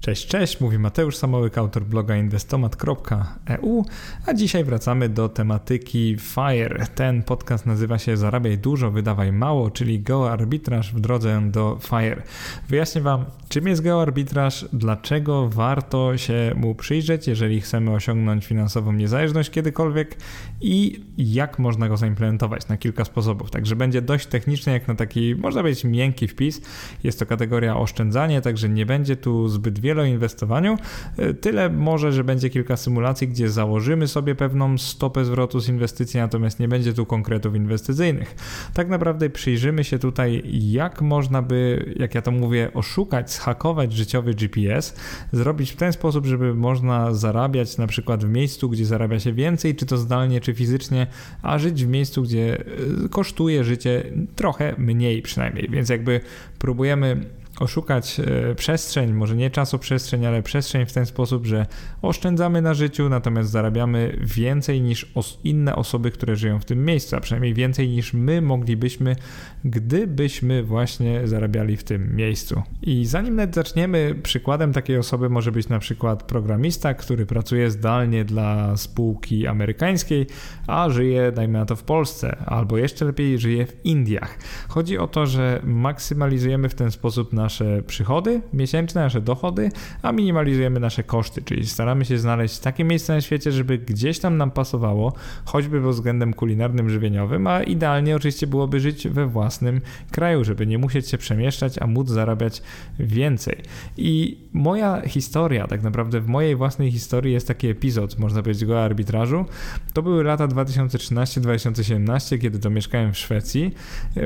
Cześć, cześć, mówi Mateusz Samołyk, autor bloga inwestomat.eu, a dzisiaj wracamy do tematyki FIRE. Ten podcast nazywa się Zarabiaj dużo, wydawaj mało, czyli geoarbitraż w drodze do FIRE. Wyjaśnię Wam, czym jest geoarbitraż, dlaczego warto się mu przyjrzeć, jeżeli chcemy osiągnąć finansową niezależność kiedykolwiek i jak można go zaimplementować na kilka sposobów. Także będzie dość techniczny, jak na taki, można powiedzieć, miękki wpis. Jest to kategoria oszczędzanie, także nie będzie tu zbyt wiele wiele o inwestowaniu. E, tyle może, że będzie kilka symulacji, gdzie założymy sobie pewną stopę zwrotu z inwestycji, natomiast nie będzie tu konkretów inwestycyjnych. Tak naprawdę przyjrzymy się tutaj, jak można by, jak ja to mówię, oszukać, schakować życiowy GPS, zrobić w ten sposób, żeby można zarabiać na przykład w miejscu, gdzie zarabia się więcej, czy to zdalnie, czy fizycznie, a żyć w miejscu, gdzie e, kosztuje życie trochę mniej przynajmniej. Więc jakby próbujemy oszukać e, przestrzeń, może nie czasoprzestrzeń, ale przestrzeń w ten sposób, że oszczędzamy na życiu, natomiast zarabiamy więcej niż inne osoby, które żyją w tym miejscu, a przynajmniej więcej niż my moglibyśmy, gdybyśmy właśnie zarabiali w tym miejscu. I zanim nawet zaczniemy, przykładem takiej osoby może być na przykład programista, który pracuje zdalnie dla spółki amerykańskiej, a żyje, dajmy na to, w Polsce, albo jeszcze lepiej żyje w Indiach. Chodzi o to, że maksymalizujemy w ten sposób nasz nasze przychody miesięczne, nasze dochody, a minimalizujemy nasze koszty, czyli staramy się znaleźć takie miejsce na świecie, żeby gdzieś tam nam pasowało, choćby pod względem kulinarnym, żywieniowym, a idealnie oczywiście byłoby żyć we własnym kraju, żeby nie musieć się przemieszczać, a móc zarabiać więcej. I moja historia, tak naprawdę w mojej własnej historii jest taki epizod, można powiedzieć go arbitrażu. To były lata 2013-2017, kiedy to mieszkałem w Szwecji.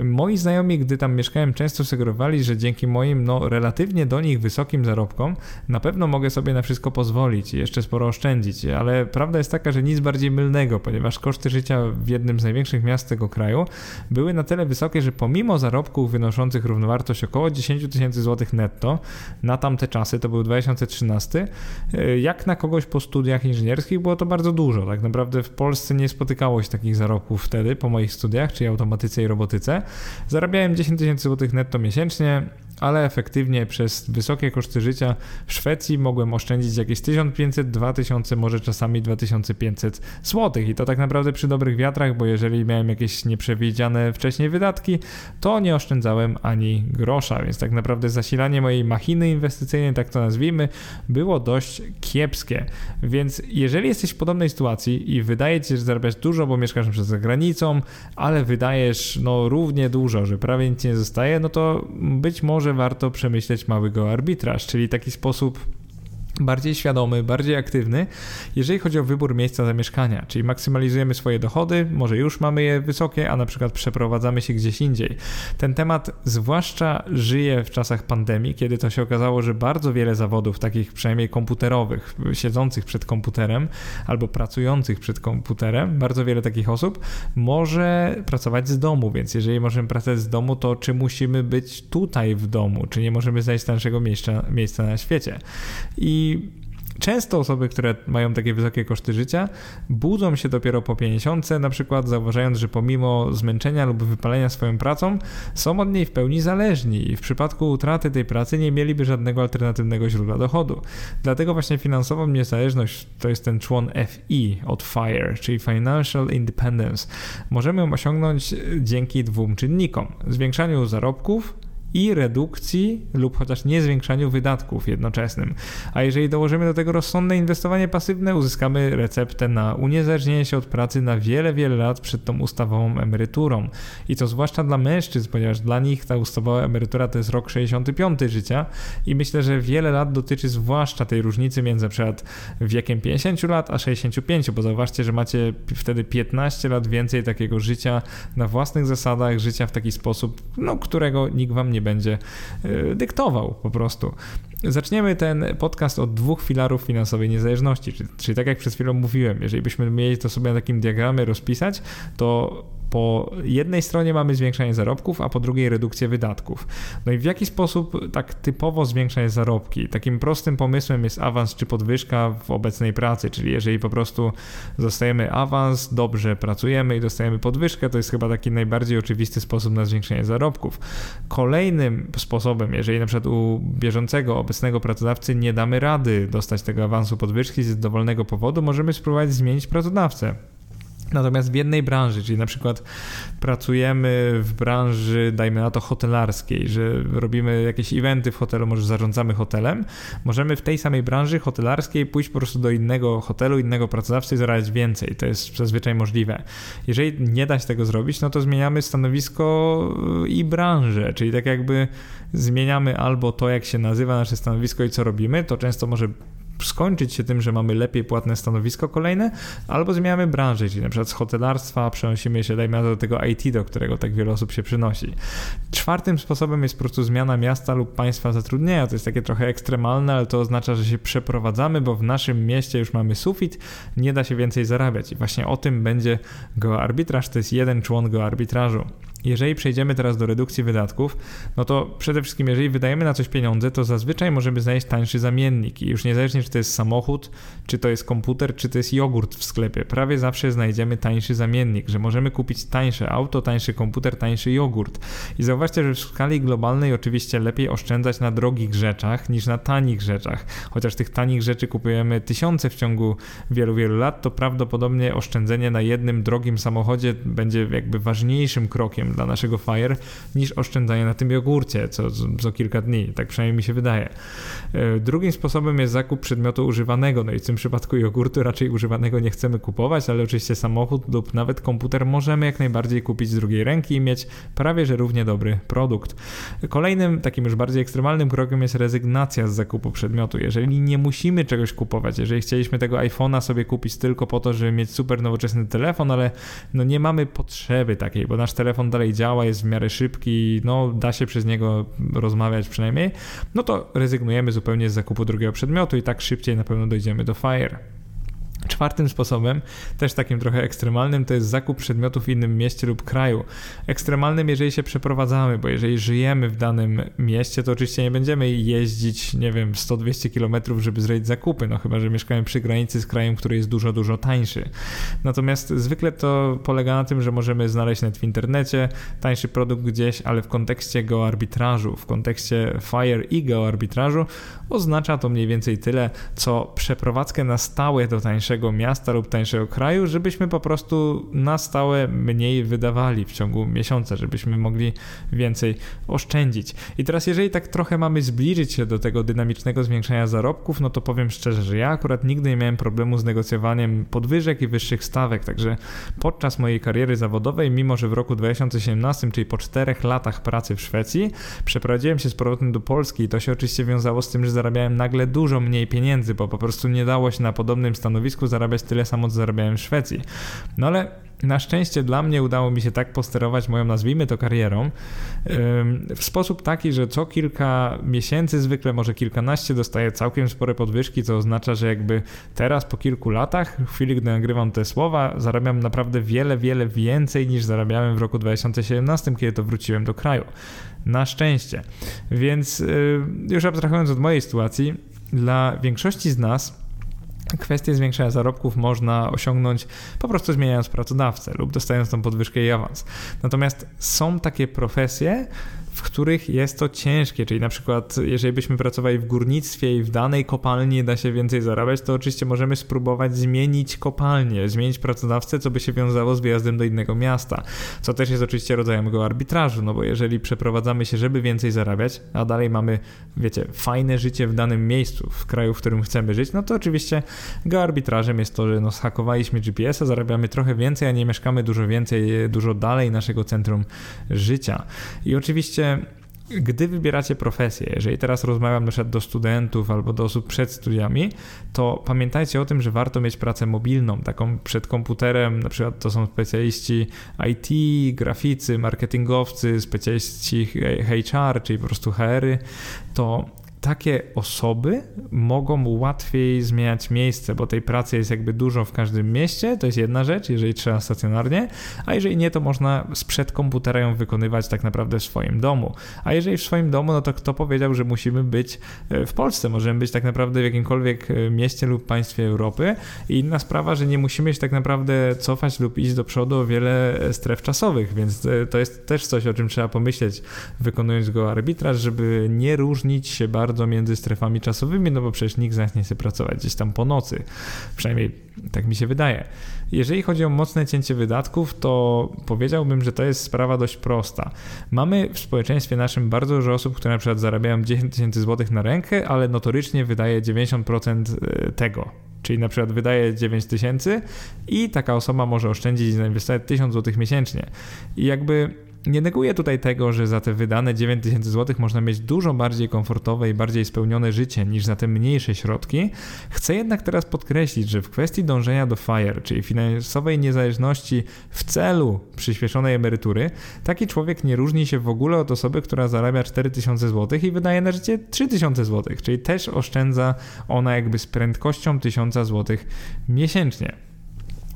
Moi znajomi, gdy tam mieszkałem, często sugerowali, że dzięki moim moim no, relatywnie do nich wysokim zarobkom na pewno mogę sobie na wszystko pozwolić i jeszcze sporo oszczędzić, ale prawda jest taka, że nic bardziej mylnego, ponieważ koszty życia w jednym z największych miast tego kraju były na tyle wysokie, że pomimo zarobków wynoszących równowartość około 10 tysięcy złotych netto na tamte czasy, to był 2013, e, jak na kogoś po studiach inżynierskich było to bardzo dużo. Tak naprawdę w Polsce nie spotykało się takich zarobków wtedy po moich studiach, czyli automatyce i robotyce. Zarabiałem 10 tysięcy złotych netto miesięcznie, ale efektywnie przez wysokie koszty życia w Szwecji mogłem oszczędzić jakieś 1500, 2000, może czasami 2500 zł. I to tak naprawdę przy dobrych wiatrach, bo jeżeli miałem jakieś nieprzewidziane wcześniej wydatki, to nie oszczędzałem ani grosza, więc tak naprawdę zasilanie mojej machiny inwestycyjnej, tak to nazwijmy, było dość kiepskie. Więc jeżeli jesteś w podobnej sytuacji i wydaje ci się, że zarabiasz dużo, bo mieszkasz przez granicą, ale wydajesz no równie dużo, że prawie nic nie zostaje, no to być może warto przemyśleć małego arbitraż, czyli taki sposób bardziej świadomy, bardziej aktywny, jeżeli chodzi o wybór miejsca zamieszkania, czyli maksymalizujemy swoje dochody, może już mamy je wysokie, a na przykład przeprowadzamy się gdzieś indziej. Ten temat zwłaszcza żyje w czasach pandemii, kiedy to się okazało, że bardzo wiele zawodów, takich przynajmniej komputerowych, siedzących przed komputerem albo pracujących przed komputerem, bardzo wiele takich osób może pracować z domu, więc jeżeli możemy pracować z domu, to czy musimy być tutaj w domu, czy nie możemy znaleźć naszego miejsca, miejsca na świecie. I często osoby, które mają takie wysokie koszty życia, budzą się dopiero po 50, na przykład zauważając, że pomimo zmęczenia lub wypalenia swoją pracą, są od niej w pełni zależni i w przypadku utraty tej pracy nie mieliby żadnego alternatywnego źródła dochodu. Dlatego właśnie finansową niezależność to jest ten człon FI od FIRE, czyli Financial Independence. Możemy ją osiągnąć dzięki dwóm czynnikom: zwiększaniu zarobków i redukcji lub chociaż nie zwiększaniu wydatków jednoczesnym. A jeżeli dołożymy do tego rozsądne inwestowanie pasywne, uzyskamy receptę na uniezależnienie się od pracy na wiele, wiele lat przed tą ustawową emeryturą. I to zwłaszcza dla mężczyzn, ponieważ dla nich ta ustawowa emerytura to jest rok 65 życia i myślę, że wiele lat dotyczy zwłaszcza tej różnicy między przykład wiekiem 50 lat a 65, bo zauważcie, że macie wtedy 15 lat więcej takiego życia na własnych zasadach, życia w taki sposób, no, którego nikt wam nie będzie e, dyktował po prostu. Zaczniemy ten podcast od dwóch filarów finansowej niezależności, czyli, czyli tak jak przed chwilą mówiłem, jeżeli byśmy mieli to sobie na takim diagramie rozpisać, to po jednej stronie mamy zwiększanie zarobków, a po drugiej redukcję wydatków. No i w jaki sposób tak typowo zwiększać zarobki? Takim prostym pomysłem jest awans czy podwyżka w obecnej pracy, czyli jeżeli po prostu dostajemy awans, dobrze pracujemy i dostajemy podwyżkę, to jest chyba taki najbardziej oczywisty sposób na zwiększenie zarobków. Kolejnym sposobem, jeżeli na przykład u bieżącego, obecnego pracodawcy nie damy rady dostać tego awansu podwyżki z dowolnego powodu, możemy spróbować zmienić pracodawcę. Natomiast w jednej branży, czyli na przykład pracujemy w branży, dajmy na to hotelarskiej, że robimy jakieś eventy w hotelu, może zarządzamy hotelem, możemy w tej samej branży hotelarskiej pójść po prostu do innego hotelu, innego pracodawcy i zarabiać więcej. To jest zazwyczaj możliwe. Jeżeli nie da się tego zrobić, no to zmieniamy stanowisko i branżę, czyli tak jakby zmieniamy albo to, jak się nazywa nasze stanowisko i co robimy, to często może skończyć się tym, że mamy lepiej płatne stanowisko kolejne, albo zmieniamy branżę, czyli na przykład z hotelarstwa przenosimy się, dajmy do tego IT, do którego tak wiele osób się przynosi. Czwartym sposobem jest po prostu zmiana miasta lub państwa zatrudnienia. To jest takie trochę ekstremalne, ale to oznacza, że się przeprowadzamy, bo w naszym mieście już mamy sufit, nie da się więcej zarabiać. I właśnie o tym będzie geoarbitraż, to jest jeden człon geoarbitrażu. Jeżeli przejdziemy teraz do redukcji wydatków, no to przede wszystkim, jeżeli wydajemy na coś pieniądze, to zazwyczaj możemy znaleźć tańszy zamiennik. I już niezależnie, czy to jest samochód, czy to jest komputer, czy to jest jogurt w sklepie, prawie zawsze znajdziemy tańszy zamiennik, że możemy kupić tańsze auto, tańszy komputer, tańszy jogurt. I zauważcie, że w skali globalnej oczywiście lepiej oszczędzać na drogich rzeczach niż na tanich rzeczach. Chociaż tych tanich rzeczy kupujemy tysiące w ciągu wielu, wielu lat, to prawdopodobnie oszczędzenie na jednym drogim samochodzie będzie jakby ważniejszym krokiem dla naszego Fire niż oszczędzanie na tym jogurcie co, co kilka dni. Tak przynajmniej mi się wydaje. E, drugim sposobem jest zakup przedmiotu używanego. No i w tym przypadku jogurtu raczej używanego nie chcemy kupować, ale oczywiście samochód lub nawet komputer możemy jak najbardziej kupić z drugiej ręki i mieć prawie że równie dobry produkt. Kolejnym takim już bardziej ekstremalnym krokiem jest rezygnacja z zakupu przedmiotu. Jeżeli nie musimy czegoś kupować, jeżeli chcieliśmy tego iPhone'a sobie kupić tylko po to, żeby mieć super nowoczesny telefon, ale no nie mamy potrzeby takiej, bo nasz telefon dalej działa, jest w miarę szybki, no da się przez niego rozmawiać przynajmniej, no to rezygnujemy zupełnie z zakupu drugiego przedmiotu i tak szybciej na pewno dojdziemy do Fire. Czwartym sposobem, też takim trochę ekstremalnym, to jest zakup przedmiotów w innym mieście lub kraju. Ekstremalnym, jeżeli się przeprowadzamy, bo jeżeli żyjemy w danym mieście, to oczywiście nie będziemy jeździć, nie wiem, 100-200 km, żeby zrobić zakupy, no chyba, że mieszkamy przy granicy z krajem, który jest dużo, dużo tańszy. Natomiast zwykle to polega na tym, że możemy znaleźć nawet w internecie tańszy produkt gdzieś, ale w kontekście geoarbitrażu, w kontekście FIRE i geoarbitrażu oznacza to mniej więcej tyle, co przeprowadzkę na stałe do tańszego tańszego miasta lub tańszego kraju, żebyśmy po prostu na stałe mniej wydawali w ciągu miesiąca, żebyśmy mogli więcej oszczędzić. I teraz, jeżeli tak trochę mamy zbliżyć się do tego dynamicznego zwiększania zarobków, no to powiem szczerze, że ja akurat nigdy nie miałem problemu z negocjowaniem podwyżek i wyższych stawek, także podczas mojej kariery zawodowej, mimo że w roku 2017, czyli po czterech latach pracy w Szwecji, przeprowadziłem się z powrotem do Polski i to się oczywiście wiązało z tym, że zarabiałem nagle dużo mniej pieniędzy, bo po prostu nie dało się na podobnym stanowisku zarabiać tyle samo, co zarabiałem w Szwecji. No ale na szczęście dla mnie udało mi się tak posterować moją, nazwijmy to, karierą w sposób taki, że co kilka miesięcy, zwykle może kilkanaście, dostaję całkiem spore podwyżki, co oznacza, że jakby teraz po kilku latach, w chwili gdy nagrywam te słowa, zarabiam naprawdę wiele, wiele więcej niż zarabiałem w roku 2017, kiedy to wróciłem do kraju. Na szczęście. Więc już abstrahując od mojej sytuacji, dla większości z nas Kwestię zwiększenia zarobków można osiągnąć po prostu zmieniając pracodawcę lub dostając tą podwyżkę i awans. Natomiast są takie profesje, w których jest to ciężkie, czyli na przykład jeżeli byśmy pracowali w górnictwie i w danej kopalni da się więcej zarabiać, to oczywiście możemy spróbować zmienić kopalnię, zmienić pracodawcę, co by się wiązało z wyjazdem do innego miasta, co też jest oczywiście rodzajem go arbitrażu, no bo jeżeli przeprowadzamy się, żeby więcej zarabiać, a dalej mamy, wiecie, fajne życie w danym miejscu, w kraju, w którym chcemy żyć, no to oczywiście geoarbitrażem jest to, że no zhakowaliśmy GPS-a, zarabiamy trochę więcej, a nie mieszkamy dużo więcej, dużo dalej naszego centrum życia. I oczywiście gdy wybieracie profesję, jeżeli teraz rozmawiam przykład do studentów albo do osób przed studiami, to pamiętajcie o tym, że warto mieć pracę mobilną, taką przed komputerem, na przykład to są specjaliści IT, graficy, marketingowcy, specjaliści HR, czyli po prostu HR-y, to takie osoby mogą łatwiej zmieniać miejsce, bo tej pracy jest jakby dużo w każdym mieście, to jest jedna rzecz, jeżeli trzeba stacjonarnie, a jeżeli nie, to można sprzed komputera ją wykonywać tak naprawdę w swoim domu. A jeżeli w swoim domu, no to kto powiedział, że musimy być e, w Polsce? Możemy być tak naprawdę w jakimkolwiek e, mieście lub państwie Europy. I inna sprawa, że nie musimy się tak naprawdę cofać lub iść do przodu o wiele e, stref czasowych, więc to jest też coś, o czym trzeba pomyśleć, wykonując go arbitraż, żeby nie różnić się bardzo między strefami czasowymi, no bo przecież nikt z nas nie chce pracować gdzieś tam po nocy. Przynajmniej tak mi się wydaje. Jeżeli chodzi o mocne cięcie wydatków, to powiedziałbym, że to jest sprawa dość prosta. Mamy w społeczeństwie naszym bardzo dużo osób, które na przykład zarabiają 10 tysięcy złotych na rękę, ale notorycznie wydaje 90% e, tego. Czyli na przykład wydaje 9 tysięcy i taka osoba może oszczędzić i zainwestować 1000 złotych miesięcznie. I jakby nie neguję tutaj tego, że za te wydane 9000 zł można mieć dużo bardziej komfortowe i bardziej spełnione życie niż za te mniejsze środki. Chcę jednak teraz podkreślić, że w kwestii dążenia do FIRE, czyli finansowej niezależności w celu przyspieszonej emerytury, taki człowiek nie różni się w ogóle od osoby, która zarabia 4000 zł i wydaje na życie 3000 zł, czyli też oszczędza ona jakby z prędkością 1000 zł miesięcznie.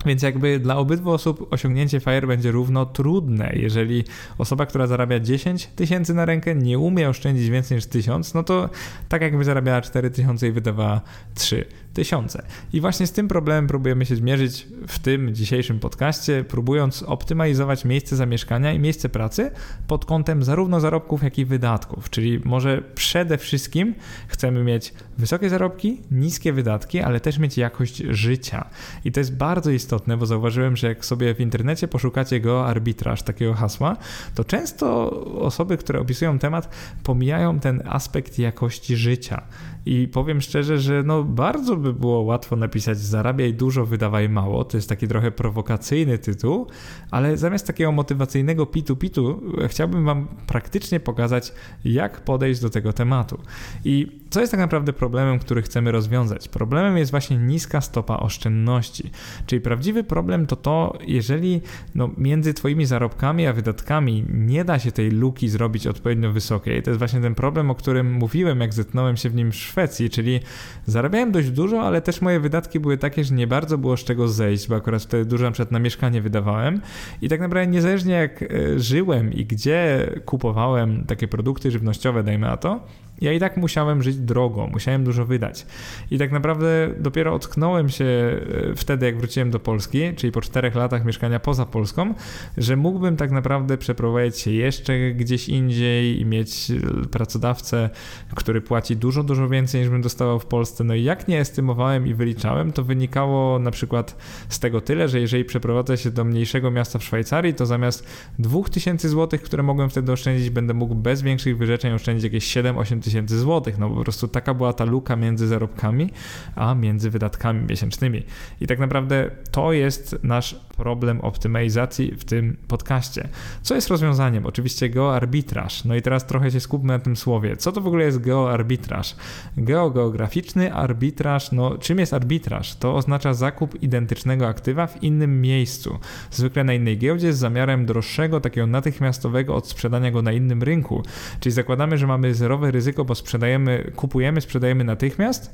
Więc jakby dla obydwu osób osiągnięcie FIRE będzie równo trudne. Jeżeli osoba, która zarabia 10 tysięcy na rękę nie umie oszczędzić więcej niż 1000, no to tak jakby zarabiała 4 tysiące i wydawała 3 tysiące. I właśnie z tym problemem próbujemy się zmierzyć w tym dzisiejszym podcaście, próbując optymalizować miejsce zamieszkania i miejsce pracy pod kątem zarówno zarobków, jak i wydatków. Czyli może przede wszystkim chcemy mieć wysokie zarobki, niskie wydatki, ale też mieć jakość życia. I to jest bardzo istotne, bo zauważyłem, że jak sobie w internecie poszukacie go arbitraż, takiego hasła, to często osoby, które opisują temat, pomijają ten aspekt jakości życia. I powiem szczerze, że no bardzo by było łatwo napisać zarabiaj dużo, wydawaj mało. To jest taki trochę prowokacyjny tytuł, ale zamiast takiego motywacyjnego pitu-pitu chciałbym wam praktycznie pokazać, jak podejść do tego tematu. I co jest tak naprawdę problemem, który chcemy rozwiązać? Problemem jest właśnie niska stopa oszczędności. Czyli prawdziwy problem to to, jeżeli no, między Twoimi zarobkami a wydatkami nie da się tej luki zrobić odpowiednio wysokiej. To jest właśnie ten problem, o którym mówiłem, jak zetknąłem się w nim w Szwecji, czyli zarabiałem dość dużo, ale też moje wydatki były takie, że nie bardzo było z czego zejść, bo akurat wtedy dużo na przykład na mieszkanie wydawałem. I tak naprawdę niezależnie jak e, żyłem i gdzie kupowałem takie produkty żywnościowe, dajmy na to, ja i tak musiałem żyć drogo, musiałem dużo wydać. I tak naprawdę dopiero ocknąłem się e, wtedy, jak wróciłem do Polski, czyli po czterech latach mieszkania poza Polską, że mógłbym tak naprawdę przeprowadzić się jeszcze gdzieś indziej i mieć e, pracodawcę, który płaci dużo, dużo więcej niż bym dostawał w Polsce. No i jak nie estymowałem i wyliczałem, to wynikało na przykład z tego tyle, że jeżeli przeprowadzę się do mniejszego miasta w Szwajcarii, to zamiast 2000 zł, które mogłem wtedy oszczędzić, będę mógł bez większych wyrzeczeń oszczędzić jakieś 7-8 tysięcy złotych. No po prostu taka była ta luka między zarobkami, a między wydatkami miesięcznymi. I tak naprawdę to jest nasz problem optymalizacji w tym podcaście. Co jest rozwiązaniem? Oczywiście geoarbitraż. No i teraz trochę się skupmy na tym słowie. Co to w ogóle jest geoarbitraż? Geogeograficzny arbitraż, no czym jest arbitraż? To oznacza zakup identycznego aktywa w innym miejscu, zwykle na innej giełdzie z zamiarem droższego, takiego natychmiastowego odsprzedania go na innym rynku. Czyli zakładamy, że mamy zerowe ryzyko bo sprzedajemy, kupujemy, sprzedajemy natychmiast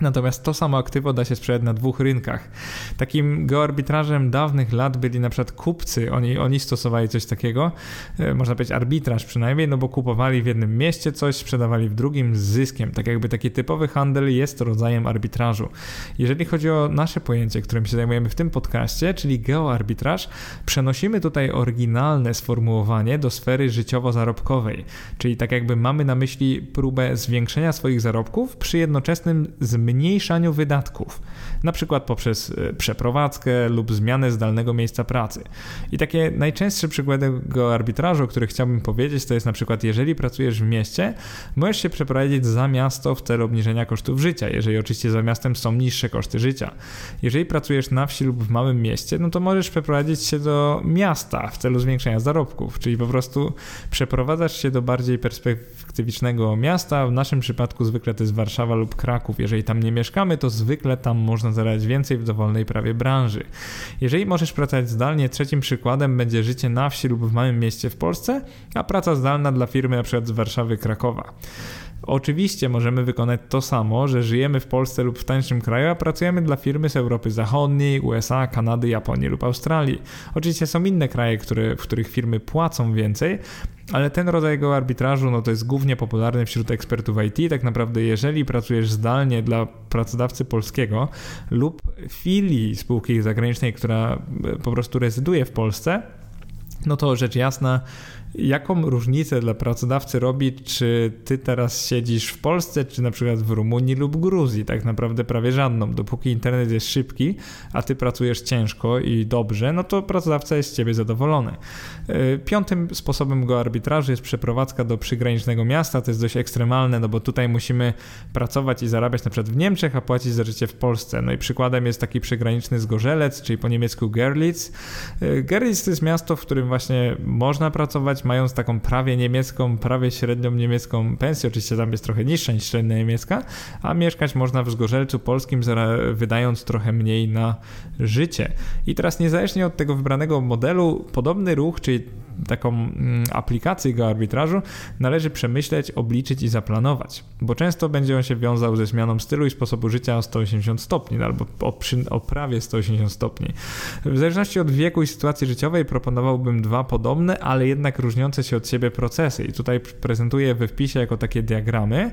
Natomiast to samo aktywo da się sprzedać na dwóch rynkach. Takim geoarbitrażem dawnych lat byli na przykład kupcy. Oni, oni stosowali coś takiego, e, można powiedzieć arbitraż przynajmniej, no bo kupowali w jednym mieście coś, sprzedawali w drugim z zyskiem. Tak jakby taki typowy handel jest rodzajem arbitrażu. Jeżeli chodzi o nasze pojęcie, którym się zajmujemy w tym podcaście, czyli geoarbitraż, przenosimy tutaj oryginalne sformułowanie do sfery życiowo-zarobkowej. Czyli tak jakby mamy na myśli próbę zwiększenia swoich zarobków przy jednoczesnym zmniejszeniu zmniejszaniu wydatków, na przykład poprzez e, przeprowadzkę lub zmianę zdalnego miejsca pracy. I takie najczęstsze przykłady go arbitrażu, o których chciałbym powiedzieć, to jest na przykład, jeżeli pracujesz w mieście, możesz się przeprowadzić za miasto w celu obniżenia kosztów życia, jeżeli oczywiście za miastem są niższe koszty życia. Jeżeli pracujesz na wsi lub w małym mieście, no to możesz przeprowadzić się do miasta w celu zwiększenia zarobków, czyli po prostu przeprowadzasz się do bardziej perspektywicznego miasta. W naszym przypadku zwykle to jest Warszawa lub Kraków. Jeżeli tam nie mieszkamy, to zwykle tam można zarabiać więcej w dowolnej prawie branży. Jeżeli możesz pracować zdalnie, trzecim przykładem będzie życie na wsi lub w małym mieście w Polsce, a praca zdalna dla firmy np. z Warszawy, Krakowa. Oczywiście możemy wykonać to samo, że żyjemy w Polsce lub w tańszym kraju, a pracujemy dla firmy z Europy Zachodniej, USA, Kanady, Japonii lub Australii. Oczywiście są inne kraje, które, w których firmy płacą więcej, ale ten rodzaj arbitrażu no to jest głównie popularny wśród ekspertów IT. Tak naprawdę, jeżeli pracujesz zdalnie dla pracodawcy polskiego lub filii spółki zagranicznej, która po prostu rezyduje w Polsce, no to rzecz jasna, Jaką różnicę dla pracodawcy robi, czy ty teraz siedzisz w Polsce, czy na przykład w Rumunii lub Gruzji? Tak naprawdę prawie żadną. Dopóki internet jest szybki, a ty pracujesz ciężko i dobrze, no to pracodawca jest z ciebie zadowolony. E, piątym sposobem go arbitrażu jest przeprowadzka do przygranicznego miasta. To jest dość ekstremalne, no bo tutaj musimy pracować i zarabiać na przykład w Niemczech, a płacić za życie w Polsce. No i przykładem jest taki przygraniczny Zgorzelec, czyli po niemiecku Gerlitz. E, Gerlitz to jest miasto, w którym właśnie można pracować, mając taką prawie niemiecką, prawie średnią niemiecką pensję, oczywiście tam jest trochę niższa niż średnia niemiecka, a mieszkać można w Zgorzelcu polskim, wydając trochę mniej na życie. I teraz niezależnie od tego wybranego modelu, podobny ruch, czyli taką mm, aplikację geoarbitrażu należy przemyśleć, obliczyć i zaplanować, bo często będzie on się wiązał ze zmianą stylu i sposobu życia o 180 stopni albo o, przy, o prawie 180 stopni. W zależności od wieku i sytuacji życiowej proponowałbym dwa podobne, ale jednak różniące się od siebie procesy i tutaj prezentuję we wpisie jako takie diagramy.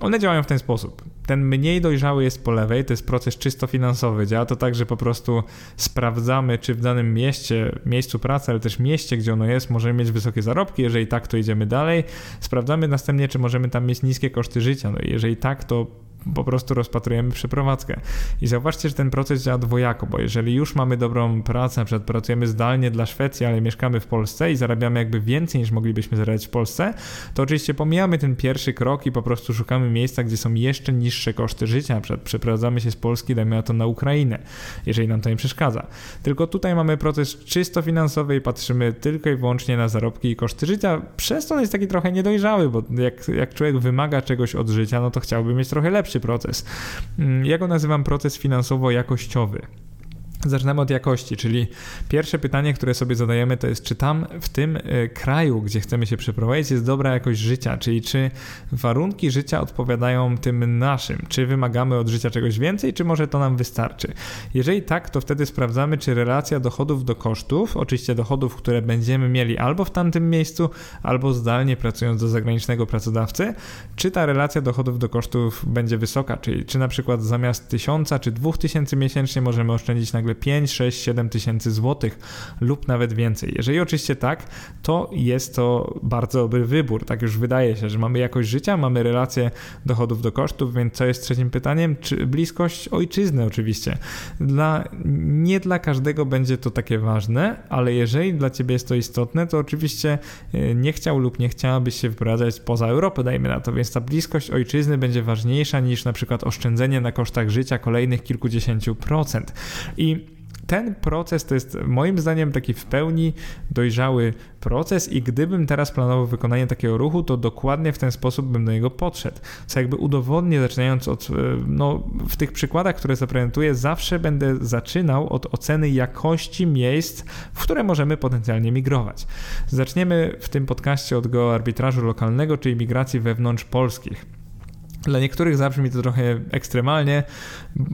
One działają w ten sposób. Ten mniej dojrzały jest po lewej, to jest proces czysto finansowy. Działa to tak, że po prostu sprawdzamy, czy w danym mieście, miejscu pracy, ale też mieście, gdzie ono jest, możemy mieć wysokie zarobki. Jeżeli tak, to idziemy dalej. Sprawdzamy następnie, czy możemy tam mieć niskie koszty życia. No i jeżeli tak, to po prostu rozpatrujemy przeprowadzkę. I zauważcie, że ten proces działa dwojako, bo jeżeli już mamy dobrą pracę, na przykład pracujemy zdalnie dla Szwecji, ale mieszkamy w Polsce i zarabiamy jakby więcej niż moglibyśmy zarabiać w Polsce, to oczywiście pomijamy ten pierwszy krok i po prostu szukamy miejsca, gdzie są jeszcze niższe koszty życia, na przykład przeprowadzamy się z Polski, dajmy na to na Ukrainę, jeżeli nam to nie przeszkadza. Tylko tutaj mamy proces czysto finansowy i patrzymy tylko i wyłącznie na zarobki i koszty życia, przez to on jest taki trochę niedojrzały, bo jak, jak człowiek wymaga czegoś od życia, no to chciałby mieć trochę lepszy proces. Mm, ja go nazywam proces finansowo-jakościowy. Zaczynamy od jakości, czyli pierwsze pytanie, które sobie zadajemy, to jest, czy tam w tym e, kraju, gdzie chcemy się przeprowadzić, jest dobra jakość życia, czyli czy warunki życia odpowiadają tym naszym, czy wymagamy od życia czegoś więcej, czy może to nam wystarczy. Jeżeli tak, to wtedy sprawdzamy, czy relacja dochodów do kosztów, oczywiście dochodów, które będziemy mieli albo w tamtym miejscu, albo zdalnie pracując do zagranicznego pracodawcy, czy ta relacja dochodów do kosztów będzie wysoka, czyli czy na przykład zamiast tysiąca czy dwóch tysięcy miesięcznie możemy oszczędzić nagle 5, 6, 7 tysięcy złotych lub nawet więcej. Jeżeli oczywiście tak, to jest to bardzo dobry wybór. Tak już wydaje się, że mamy jakość życia, mamy relację dochodów do kosztów, więc co jest trzecim pytaniem? Czy bliskość ojczyzny oczywiście. Dla, nie dla każdego będzie to takie ważne, ale jeżeli dla ciebie jest to istotne, to oczywiście e, nie chciał lub nie chciałabyś się wyprowadzać poza Europę, dajmy na to, więc ta bliskość ojczyzny będzie ważniejsza niż na przykład oszczędzenie na kosztach życia kolejnych kilkudziesięciu procent. I ten proces to jest moim zdaniem taki w pełni dojrzały proces i gdybym teraz planował wykonanie takiego ruchu, to dokładnie w ten sposób bym do niego podszedł. Co jakby udowodnię, zaczynając od, e, no w tych przykładach, które zaprezentuję, zawsze będę zaczynał od oceny jakości miejsc, w które możemy potencjalnie migrować. Zaczniemy w tym podcaście od geoarbitrażu lokalnego, czyli migracji wewnątrz polskich. Dla niektórych zabrzmi to trochę ekstremalnie,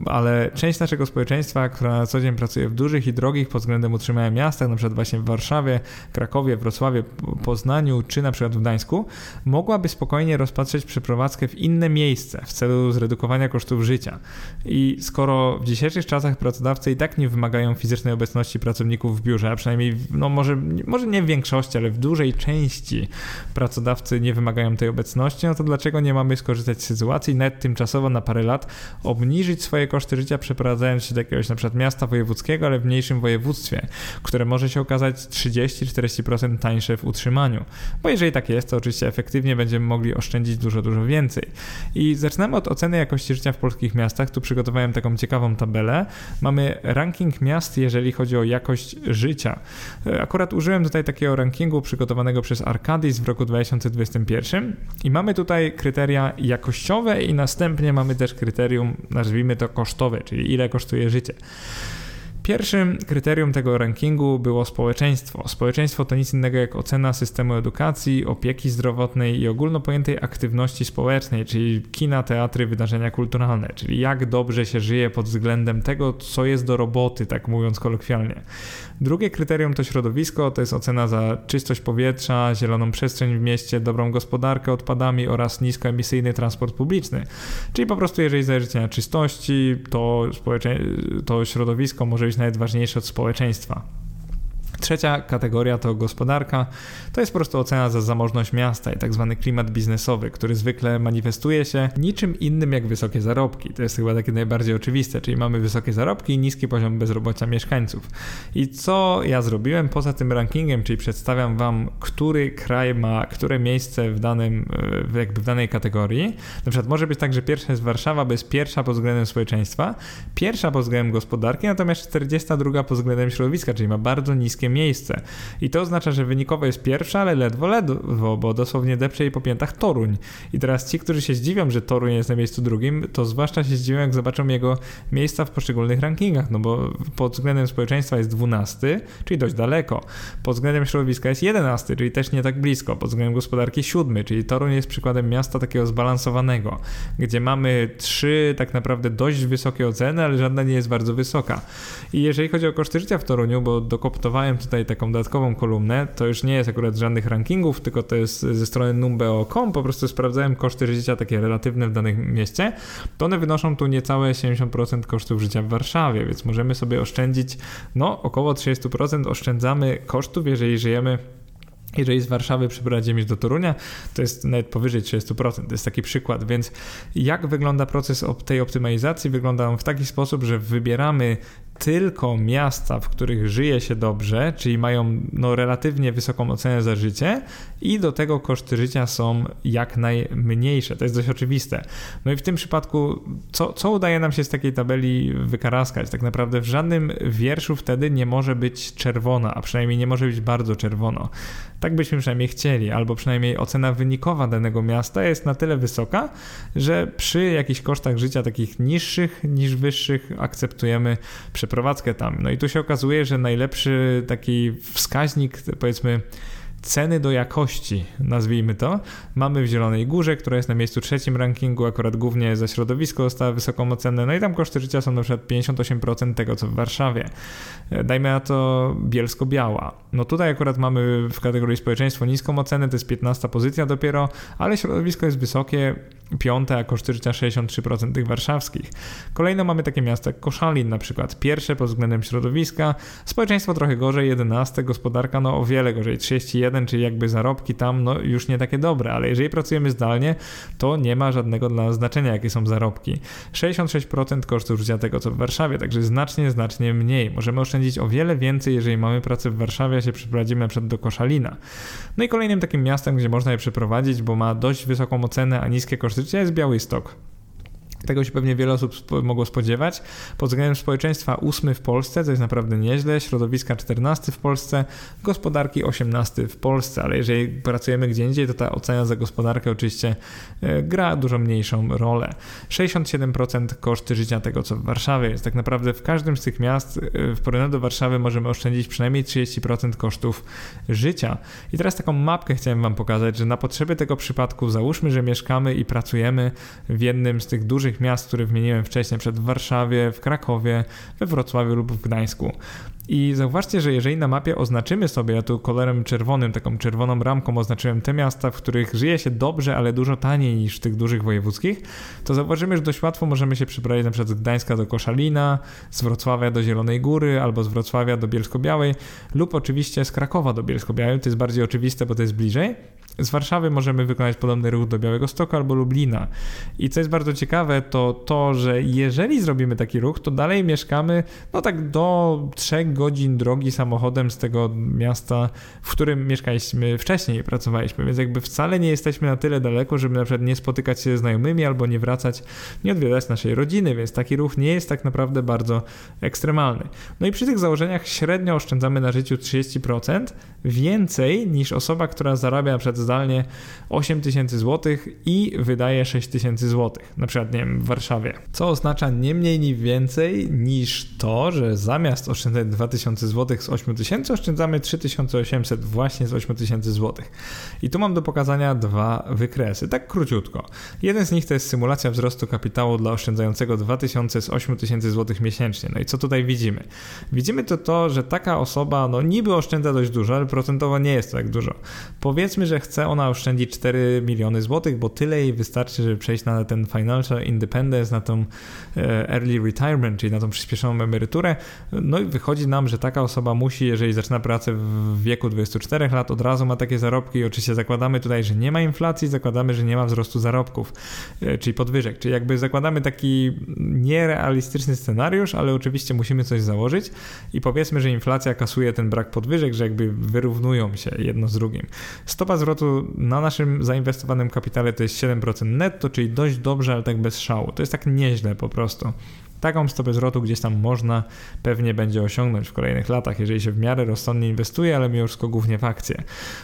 ale część naszego społeczeństwa, która na co dzień pracuje w dużych i drogich pod względem utrzymania miastach, na przykład właśnie w Warszawie, Krakowie, Wrocławiu, Poznaniu czy na przykład w Gdańsku, mogłaby spokojnie rozpatrzeć przeprowadzkę w inne miejsce w celu zredukowania kosztów życia. I skoro w dzisiejszych czasach pracodawcy i tak nie wymagają fizycznej obecności pracowników w biurze, a przynajmniej, no może, może nie w większości, ale w dużej części pracodawcy nie wymagają tej obecności, no to dlaczego nie mamy skorzystać z sytuacji, nawet tymczasowo na parę lat obniżyć swoje koszty życia, przeprowadzając się do jakiegoś na przykład miasta wojewódzkiego, ale w mniejszym województwie, które może się okazać 30-40% tańsze w utrzymaniu. Bo jeżeli tak jest, to oczywiście efektywnie będziemy mogli oszczędzić dużo, dużo więcej. I zaczynamy od oceny jakości życia w polskich miastach. Tu przygotowałem taką ciekawą tabelę. Mamy ranking miast, jeżeli chodzi o jakość życia. Akurat użyłem tutaj takiego rankingu przygotowanego przez Arcadis w roku 2021 i mamy tutaj kryteria jakościowe i następnie mamy też kryterium, nazwijmy to kosztowe, czyli ile kosztuje życie. Pierwszym kryterium tego rankingu było społeczeństwo. Społeczeństwo to nic innego jak ocena systemu edukacji, opieki zdrowotnej i ogólnopojętej aktywności społecznej, czyli kina, teatry, wydarzenia kulturalne, czyli jak dobrze się żyje pod względem tego, co jest do roboty, tak mówiąc kolokwialnie. Drugie kryterium to środowisko, to jest ocena za czystość powietrza, zieloną przestrzeń w mieście, dobrą gospodarkę odpadami oraz niskoemisyjny transport publiczny. Czyli po prostu jeżeli zależy na czystości, to, to środowisko może być nawet ważniejsze od społeczeństwa. Trzecia kategoria to gospodarka. To jest po prostu ocena za zamożność miasta i tak zwany klimat biznesowy, który zwykle manifestuje się niczym innym jak wysokie zarobki. To jest chyba takie najbardziej oczywiste, czyli mamy wysokie zarobki i niski poziom bezrobocia mieszkańców. I co ja zrobiłem poza tym rankingiem, czyli przedstawiam wam, który kraj ma które miejsce w danym, jakby w danej kategorii. Na przykład może być tak, że pierwsza jest Warszawa, bo jest pierwsza pod względem społeczeństwa, pierwsza pod względem gospodarki, natomiast 42 pod względem środowiska, czyli ma bardzo niskie miejsce. I to oznacza, że wynikowo jest pierwsza, ale ledwo, ledwo, bo dosłownie depcze jej po piętach Toruń. I teraz ci, którzy się zdziwią, że Toruń jest na miejscu drugim, to zwłaszcza się zdziwią, jak zobaczą jego miejsca w poszczególnych rankingach, no bo pod względem społeczeństwa jest 12, czyli dość daleko. Pod względem środowiska jest 11, czyli też nie tak blisko. Pod względem gospodarki 7, czyli Toruń jest przykładem miasta takiego zbalansowanego, gdzie mamy trzy tak naprawdę dość wysokie oceny, ale żadna nie jest bardzo wysoka. I jeżeli chodzi o koszty życia w Toruniu, bo dokoptowałem tutaj taką dodatkową kolumnę, to już nie jest akurat żadnych rankingów, tylko to jest ze strony numbeo.com, po prostu sprawdzałem koszty życia takie relatywne w danym mieście, to one wynoszą tu niecałe 70% kosztów życia w Warszawie, więc możemy sobie oszczędzić, no około 30% oszczędzamy kosztów, jeżeli żyjemy jeżeli z Warszawy przeprowadzimy do Torunia, to jest nawet powyżej 30%. To jest taki przykład. Więc jak wygląda proces tej optymalizacji? Wygląda on w taki sposób, że wybieramy tylko miasta, w których żyje się dobrze, czyli mają no, relatywnie wysoką ocenę za życie i do tego koszty życia są jak najmniejsze. To jest dość oczywiste. No i w tym przypadku, co, co udaje nam się z takiej tabeli wykaraskać? Tak naprawdę w żadnym wierszu wtedy nie może być czerwona, a przynajmniej nie może być bardzo czerwono. Tak byśmy przynajmniej chcieli, albo przynajmniej ocena wynikowa danego miasta jest na tyle wysoka, że przy jakichś kosztach życia takich niższych niż wyższych akceptujemy przeprowadzkę tam. No i tu się okazuje, że najlepszy taki wskaźnik, powiedzmy, ceny do jakości, nazwijmy to, mamy w Zielonej Górze, która jest na miejscu trzecim rankingu, akurat głównie za środowisko dostała wysoką ocenę, no i tam koszty życia są na przykład 58% tego, co w Warszawie. E, dajmy na to Bielsko-Biała. No tutaj akurat mamy w kategorii społeczeństwo niską ocenę, to jest 15 pozycja dopiero, ale środowisko jest wysokie, piąte, a koszty życia 63% tych warszawskich. Kolejno mamy takie miasta jak Koszalin na przykład, pierwsze pod względem środowiska, społeczeństwo trochę gorzej, 11, gospodarka no o wiele gorzej, 31, czyli jakby zarobki tam no już nie takie dobre, ale jeżeli pracujemy zdalnie, to nie ma żadnego dla nas znaczenia, jakie są zarobki. 66% kosztów życia tego, co w Warszawie, także znacznie, znacznie mniej. Możemy oszczędzić o wiele więcej, jeżeli mamy pracę w Warszawie, a się przeprowadzimy przykład do Koszalina. No i kolejnym takim miastem, gdzie można je przeprowadzić, bo ma dość wysoką ocenę, a niskie koszty życia jest Białystok. Tego się pewnie wiele osób mogło spodziewać. Pod względem społeczeństwa ósmy w Polsce, co jest naprawdę nieźle, środowiska 14 w Polsce, gospodarki 18 w Polsce, ale jeżeli pracujemy gdzie indziej, to ta ocena za gospodarkę oczywiście e, gra dużo mniejszą rolę. 67% koszty życia tego, co w Warszawie jest. Tak naprawdę w każdym z tych miast e, w porównaniu do Warszawy możemy oszczędzić przynajmniej 30% kosztów życia. I teraz taką mapkę chciałem Wam pokazać, że na potrzeby tego przypadku załóżmy, że mieszkamy i pracujemy w jednym z tych dużych miast, które wymieniłem wcześniej, przed w Warszawie, w Krakowie, we Wrocławiu lub w Gdańsku. I zauważcie, że jeżeli na mapie oznaczymy sobie, ja tu kolorem czerwonym, taką czerwoną ramką oznaczyłem te miasta, w których żyje się dobrze, ale dużo taniej niż w tych dużych wojewódzkich, to zauważymy, że dość łatwo możemy się przeprowadzić na przykład z Gdańska do Koszalina, z Wrocławia do Zielonej Góry, albo z Wrocławia do Bielsko-Białej, lub oczywiście z Krakowa do Bielsko-Białej, to jest bardziej oczywiste, bo to jest bliżej. Z Warszawy możemy wykonać podobny ruch do Białego Stoku albo Lublina. I co jest bardzo ciekawe, to to, że jeżeli zrobimy taki ruch, to dalej mieszkamy no tak do 3 godzin drogi samochodem z tego miasta, w którym mieszkaliśmy wcześniej pracowaliśmy, więc jakby wcale nie jesteśmy na tyle daleko, żeby na przykład nie spotykać się ze znajomymi albo nie wracać, nie odwiedzać naszej rodziny, więc taki ruch nie jest tak naprawdę bardzo ekstremalny. No i przy tych założeniach średnio oszczędzamy na życiu 30% więcej niż osoba, która zarabia na przykład absurdalnie 8 tysięcy złotych i wydaje 6 tysięcy złotych, na przykład nie wiem, w Warszawie. Co oznacza nie mniej ni więcej niż to, że zamiast oszczędzać 2000 złotych z 8 tysięcy, oszczędzamy 3800 właśnie z 8 tysięcy złotych. I tu mam do pokazania dwa wykresy, tak króciutko. Jeden z nich to jest symulacja wzrostu kapitału dla oszczędzającego 2000 z 8000 złotych miesięcznie. No i co tutaj widzimy? Widzimy to to, że taka osoba no niby oszczędza dość dużo, ale procentowo nie jest tak dużo. Powiedzmy, że chce ona oszczędzić 4 miliony złotych, bo tyle jej wystarczy, żeby przejść na ten financial independence, na tą e, early retirement, czyli na tą przyspieszoną emeryturę. No i wychodzi nam, że taka osoba musi, jeżeli zaczyna pracę w wieku 24 lat, od razu ma takie zarobki i oczywiście zakładamy tutaj, że nie ma inflacji, zakładamy, że nie ma wzrostu zarobków, e, czyli podwyżek. Czyli jakby zakładamy taki nierealistyczny scenariusz, ale oczywiście musimy coś założyć i powiedzmy, że inflacja kasuje ten brak podwyżek, że jakby wyrównują się jedno z drugim. Stopa zwrotu na naszym zainwestowanym kapitale to jest 7% netto, czyli dość dobrze, ale tak bez szału. To jest tak nieźle po prostu. Taką stopę zwrotu gdzieś tam można pewnie będzie osiągnąć w kolejnych latach, jeżeli się w miarę rozsądnie inwestuje, ale mimo wszystko głównie w akcje.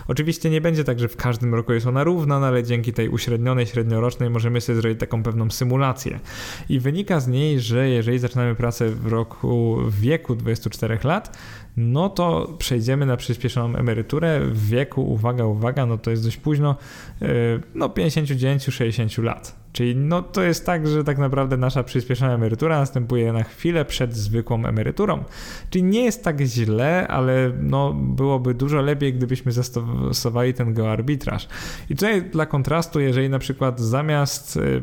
Oczywiście nie będzie tak, że w każdym roku jest ona równa, no ale dzięki tej uśrednionej, średniorocznej możemy sobie zrobić taką pewną symulację. I wynika z niej, że jeżeli zaczynamy pracę w roku w wieku 24 lat, no to przejdziemy na przyspieszoną emeryturę w wieku, uwaga, uwaga, no to jest dość późno, yy, no 59-60 lat. Czyli no to jest tak, że tak naprawdę nasza przyspieszona emerytura następuje na chwilę przed zwykłą emeryturą. Czyli nie jest tak źle, ale no byłoby dużo lepiej, gdybyśmy zastosowali ten geoarbitraż. I tutaj dla kontrastu, jeżeli na przykład zamiast y,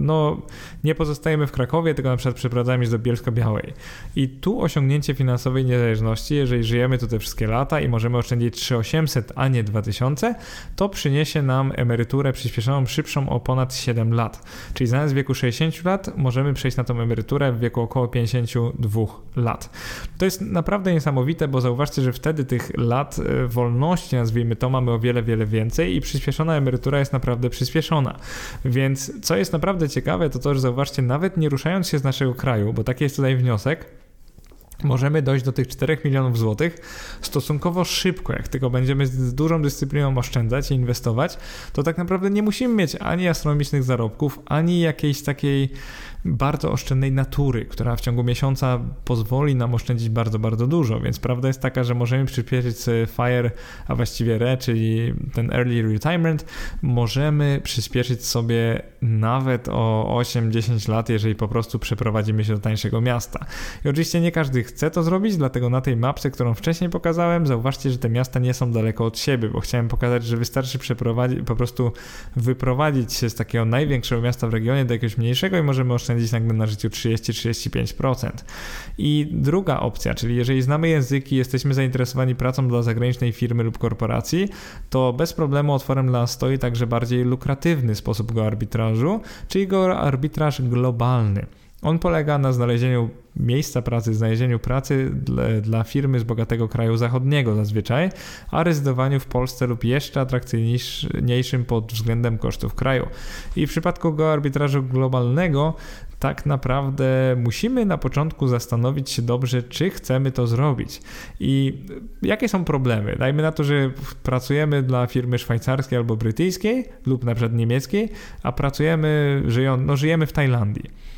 no nie pozostajemy w Krakowie, tylko na przykład przeprowadzamy się do Bielska-Białej i tu osiągnięcie finansowej niezależności, jeżeli żyjemy tu te wszystkie lata i możemy oszczędzić 3800, a nie 2000, to przyniesie nam emeryturę przyspieszoną szybszą o ponad 7 lat. Czyli zamiast w wieku 60 lat możemy przejść na tą emeryturę w wieku około 52 lat. To jest naprawdę niesamowite, bo zauważcie, że wtedy tych lat e, wolności, nazwijmy to, mamy o wiele, wiele więcej i przyspieszona emerytura jest naprawdę przyspieszona. Więc co jest naprawdę ciekawe, to to, że zauważcie, nawet nie ruszając się z naszego kraju, bo taki jest tutaj wniosek, możemy dojść do tych 4 milionów złotych stosunkowo szybko. Jak tylko będziemy z dużą dyscypliną oszczędzać i inwestować, to tak naprawdę nie musimy mieć ani astronomicznych zarobków, ani jakiejś takiej bardzo oszczędnej natury, która w ciągu miesiąca pozwoli nam oszczędzić bardzo, bardzo dużo. Więc prawda jest taka, że możemy przyspieszyć FIRE, a właściwie RE, czyli ten early retirement, możemy przyspieszyć sobie nawet o 8-10 lat, jeżeli po prostu przeprowadzimy się do tańszego miasta. I oczywiście nie każdy chce to zrobić, dlatego na tej mapce, którą wcześniej pokazałem, zauważcie, że te miasta nie są daleko od siebie, bo chciałem pokazać, że wystarczy przeprowadzić, po prostu wyprowadzić się z takiego największego miasta w regionie do jakiegoś mniejszego i możemy oszczędzić oszczędzić nagle na życiu 30-35%. I druga opcja, czyli jeżeli znamy języki, jesteśmy zainteresowani pracą dla zagranicznej firmy lub korporacji, to bez problemu otworem dla nas stoi także bardziej lukratywny sposób go arbitrażu, czyli go arbitraż globalny. On polega na znalezieniu miejsca pracy, znalezieniu pracy dla, dla, firmy z bogatego kraju zachodniego zazwyczaj, a rezydowaniu w Polsce lub jeszcze atrakcyjniejszym pod względem kosztów kraju. I w przypadku go arbitrażu globalnego tak naprawdę musimy na początku zastanowić się dobrze, czy chcemy to zrobić i jakie są problemy. Dajmy na to, że pracujemy dla firmy szwajcarskiej albo brytyjskiej lub na przykład niemieckiej, a pracujemy, żyją, no, żyjemy w Tajlandii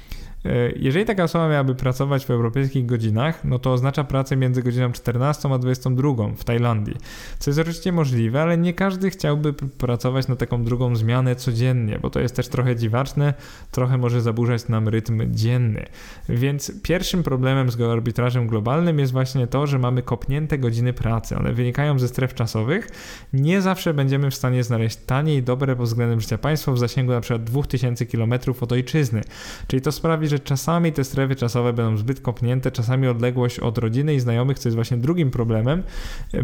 jeżeli taka osoba miałaby pracować w europejskich godzinach, no to oznacza pracę między godziną 14 a 22 w Tajlandii, co jest oczywiście możliwe, ale nie każdy chciałby pracować na taką drugą zmianę codziennie, bo to jest też trochę dziwaczne, trochę może zaburzać nam rytm dzienny. Więc pierwszym problemem z arbitrażem globalnym jest właśnie to, że mamy kopnięte godziny pracy. One wynikają ze stref czasowych. Nie zawsze będziemy w stanie znaleźć tanie i dobre pod względem życia państwo w zasięgu przykład 2000 km od ojczyzny. Czyli to sprawi, że że czasami te strefy czasowe będą zbyt kopnięte, czasami odległość od rodziny i znajomych, co jest właśnie drugim problemem,